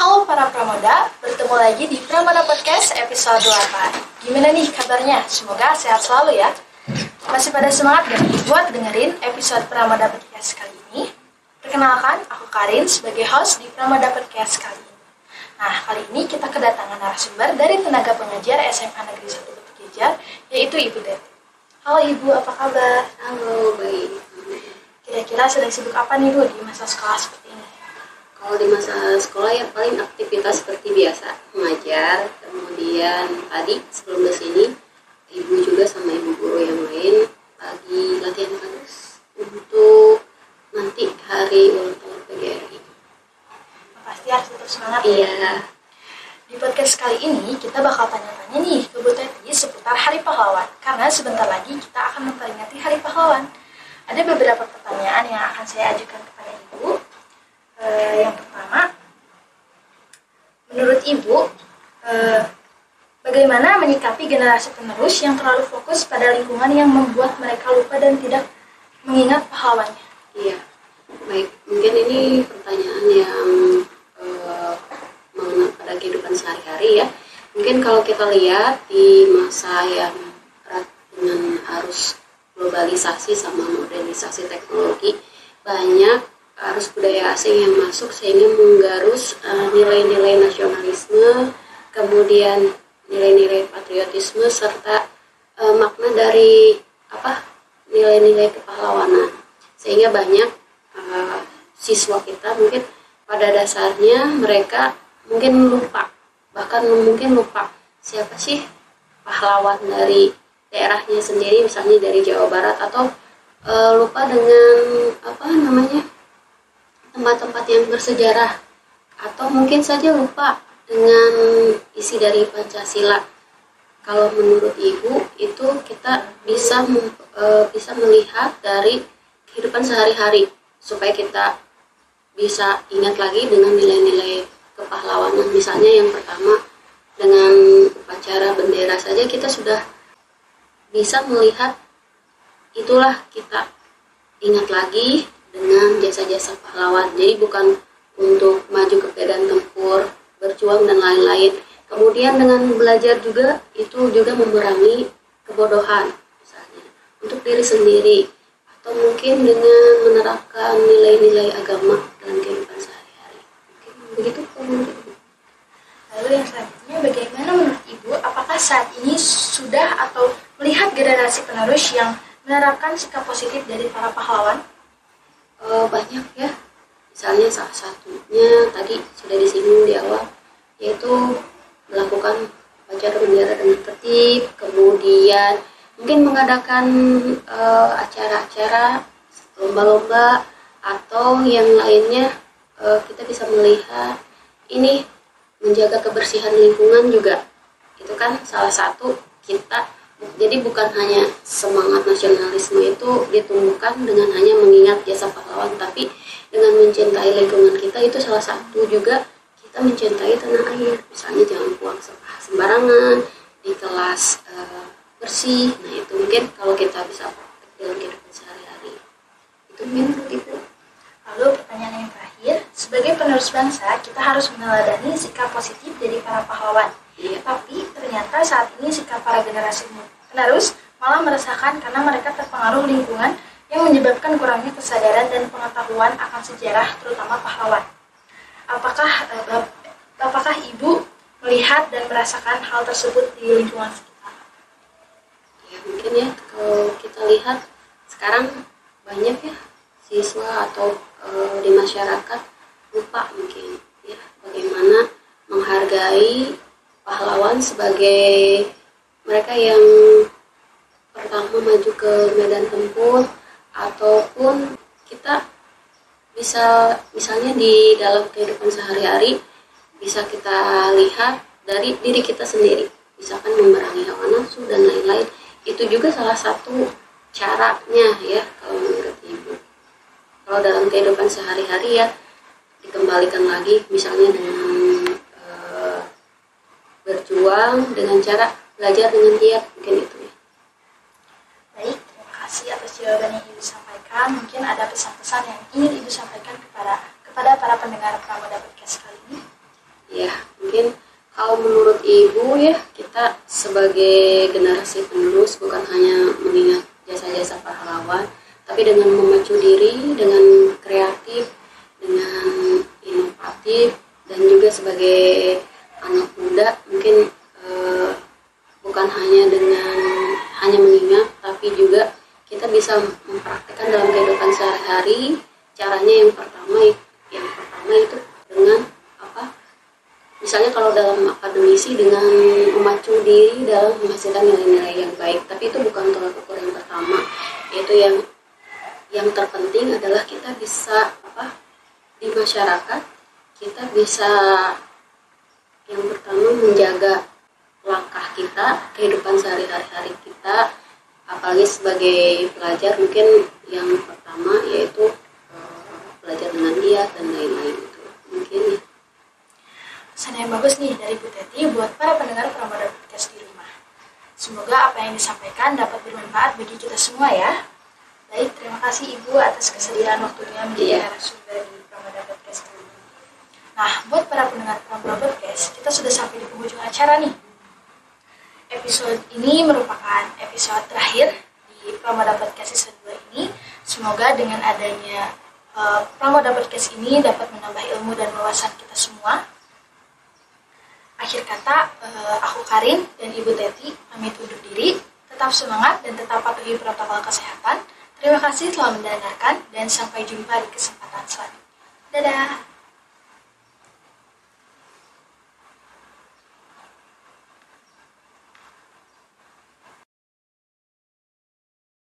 Halo para pramoda, bertemu lagi di Pramoda Podcast episode 8. Gimana nih kabarnya? Semoga sehat selalu ya. Masih pada semangat gak nih buat dengerin episode Pramoda Podcast kali ini? Perkenalkan, aku Karin sebagai host di Pramoda Podcast kali ini. Nah, kali ini kita kedatangan narasumber dari tenaga pengajar SMA Negeri 1 Batu Jajar, yaitu Ibu Deti. Halo Ibu, apa kabar? Halo, baik. Kira-kira sedang sibuk apa nih Bu di masa sekolah seperti ini? Kalau di masa sekolah ya paling aktivitas seperti biasa, mengajar. Kemudian tadi sebelum ke sini, ibu juga sama ibu guru yang lain lagi latihan kasus untuk nanti hari ulang tahun PGRI. Pasti harus tetap semangat ya. Iya, Di podcast kali ini kita bakal tanya-tanya nih ke Bu Teti seputar Hari Pahlawan karena sebentar lagi kita akan memperingati Hari Pahlawan. Ada beberapa pertanyaan yang akan saya ajukan kepada Ibu. Eh, yang pertama, menurut Ibu, eh, bagaimana menyikapi generasi penerus yang terlalu fokus pada lingkungan yang membuat mereka lupa dan tidak mengingat pahlawannya? iya. Baik, mungkin ini pertanyaan yang eh, mengenai pada kehidupan sehari-hari ya. Mungkin kalau kita lihat di masa yang dengan arus globalisasi sama modernisasi teknologi, banyak arus budaya asing yang masuk sehingga menggarus eh, nilai-nilai nasionalisme, kemudian nilai-nilai patriotisme serta eh, makna dari apa nilai-nilai kepahlawanan. Sehingga banyak eh, siswa kita mungkin pada dasarnya mereka mungkin lupa bahkan mungkin lupa siapa sih pahlawan dari daerahnya sendiri misalnya dari Jawa Barat atau eh, lupa dengan apa namanya tempat-tempat yang bersejarah atau mungkin saja lupa dengan isi dari Pancasila. Kalau menurut ibu itu kita bisa eh, bisa melihat dari kehidupan sehari-hari supaya kita bisa ingat lagi dengan nilai-nilai kepahlawanan. Misalnya yang pertama dengan upacara bendera saja kita sudah bisa melihat itulah kita ingat lagi dengan jasa-jasa pahlawan. Jadi bukan untuk maju ke medan tempur, berjuang dan lain-lain. Kemudian dengan belajar juga itu juga memerangi kebodohan misalnya untuk diri sendiri atau mungkin dengan menerapkan nilai-nilai agama dalam kehidupan sehari-hari. Mungkin begitu Ibu. Lalu yang selanjutnya, bagaimana menurut Ibu, apakah saat ini sudah atau melihat generasi penerus yang menerapkan sikap positif dari para pahlawan? Eh, banyak ya. Misalnya salah satunya tadi sudah disinggung di awal yaitu melakukan upacara bendera dengan tertib kemudian mungkin mengadakan eh, acara-acara lomba-lomba atau yang lainnya eh, kita bisa melihat ini menjaga kebersihan lingkungan juga. Itu kan salah satu kita jadi bukan hanya semangat nasionalisme itu ditumbuhkan dengan hanya mengingat jasa pahlawan, tapi dengan mencintai lingkungan kita itu salah satu juga kita mencintai tanah air. Misalnya jangan buang sampah sembarangan di kelas eh, bersih. Nah itu mungkin kalau kita bisa praktek dalam kehidupan sehari-hari. Itu mungkin ibu. Lalu pertanyaan yang terakhir, sebagai penerus bangsa, kita harus meneladani sikap positif dari para pahlawan. Iya. Tapi ternyata saat ini sikap para generasi penerus malah meresahkan karena mereka terpengaruh lingkungan yang menyebabkan kurangnya kesadaran dan pengetahuan akan sejarah terutama pahlawan. Apakah eh, apakah Ibu melihat dan merasakan hal tersebut di lingkungan sekitar? ya mungkin ya kalau kita lihat sekarang banyak ya siswa atau eh, di masyarakat lupa mungkin ya bagaimana menghargai pahlawan sebagai mereka yang pertama maju ke medan tempur ataupun kita bisa misalnya di dalam kehidupan sehari-hari bisa kita lihat dari diri kita sendiri. Misalkan memerangi hawa nafsu dan lain-lain. Itu juga salah satu caranya ya kalau menurut ibu. Kalau dalam kehidupan sehari-hari ya dikembalikan lagi misalnya dengan berjuang dengan cara belajar dengan giat mungkin itu ya Baik, terima kasih atas jawaban yang Ibu sampaikan. Mungkin ada pesan-pesan yang ingin Ibu sampaikan kepada kepada para pendengar Pramoda Podcast kali ini. ibu ya kita sebagai generasi penerus bukan hanya mengingat jasa-jasa pahlawan tapi dengan memacu diri dengan kreatif dengan inovatif dan juga sebagai bisa mempraktekkan dalam kehidupan sehari-hari caranya yang pertama yang pertama itu dengan apa? Misalnya kalau dalam akademisi dengan memacu diri dalam menghasilkan nilai-nilai yang baik tapi itu bukan tolak ukur yang pertama yaitu yang yang terpenting adalah kita bisa apa? Di masyarakat kita bisa yang pertama menjaga langkah kita kehidupan sehari-hari kita apalagi sebagai pelajar mungkin yang pertama yaitu uh, belajar dengan dia dan lain-lain itu mungkin ya pesan yang bagus nih dari Bu Teti buat para pendengar Pramoda Podcast di rumah. Semoga apa yang disampaikan dapat bermanfaat bagi kita semua ya. Baik, terima kasih Ibu atas kesediaan waktunya menjadi Iya. narasumber di Pramoda Podcast kali ini. Nah, buat para pendengar Pramoda Podcast, kita sudah sampai di penghujung acara nih. Episode ini merupakan episode terakhir di Pramoda Podcast season 2 ini. Semoga dengan adanya eh, Pramoda Podcast ini dapat menambah ilmu dan wawasan kita semua. Akhir kata, eh, aku Karin dan Ibu Teti pamit undur diri. Tetap semangat dan tetap patuhi protokol kesehatan. Terima kasih telah mendengarkan dan sampai jumpa di kesempatan selanjutnya. Dadah!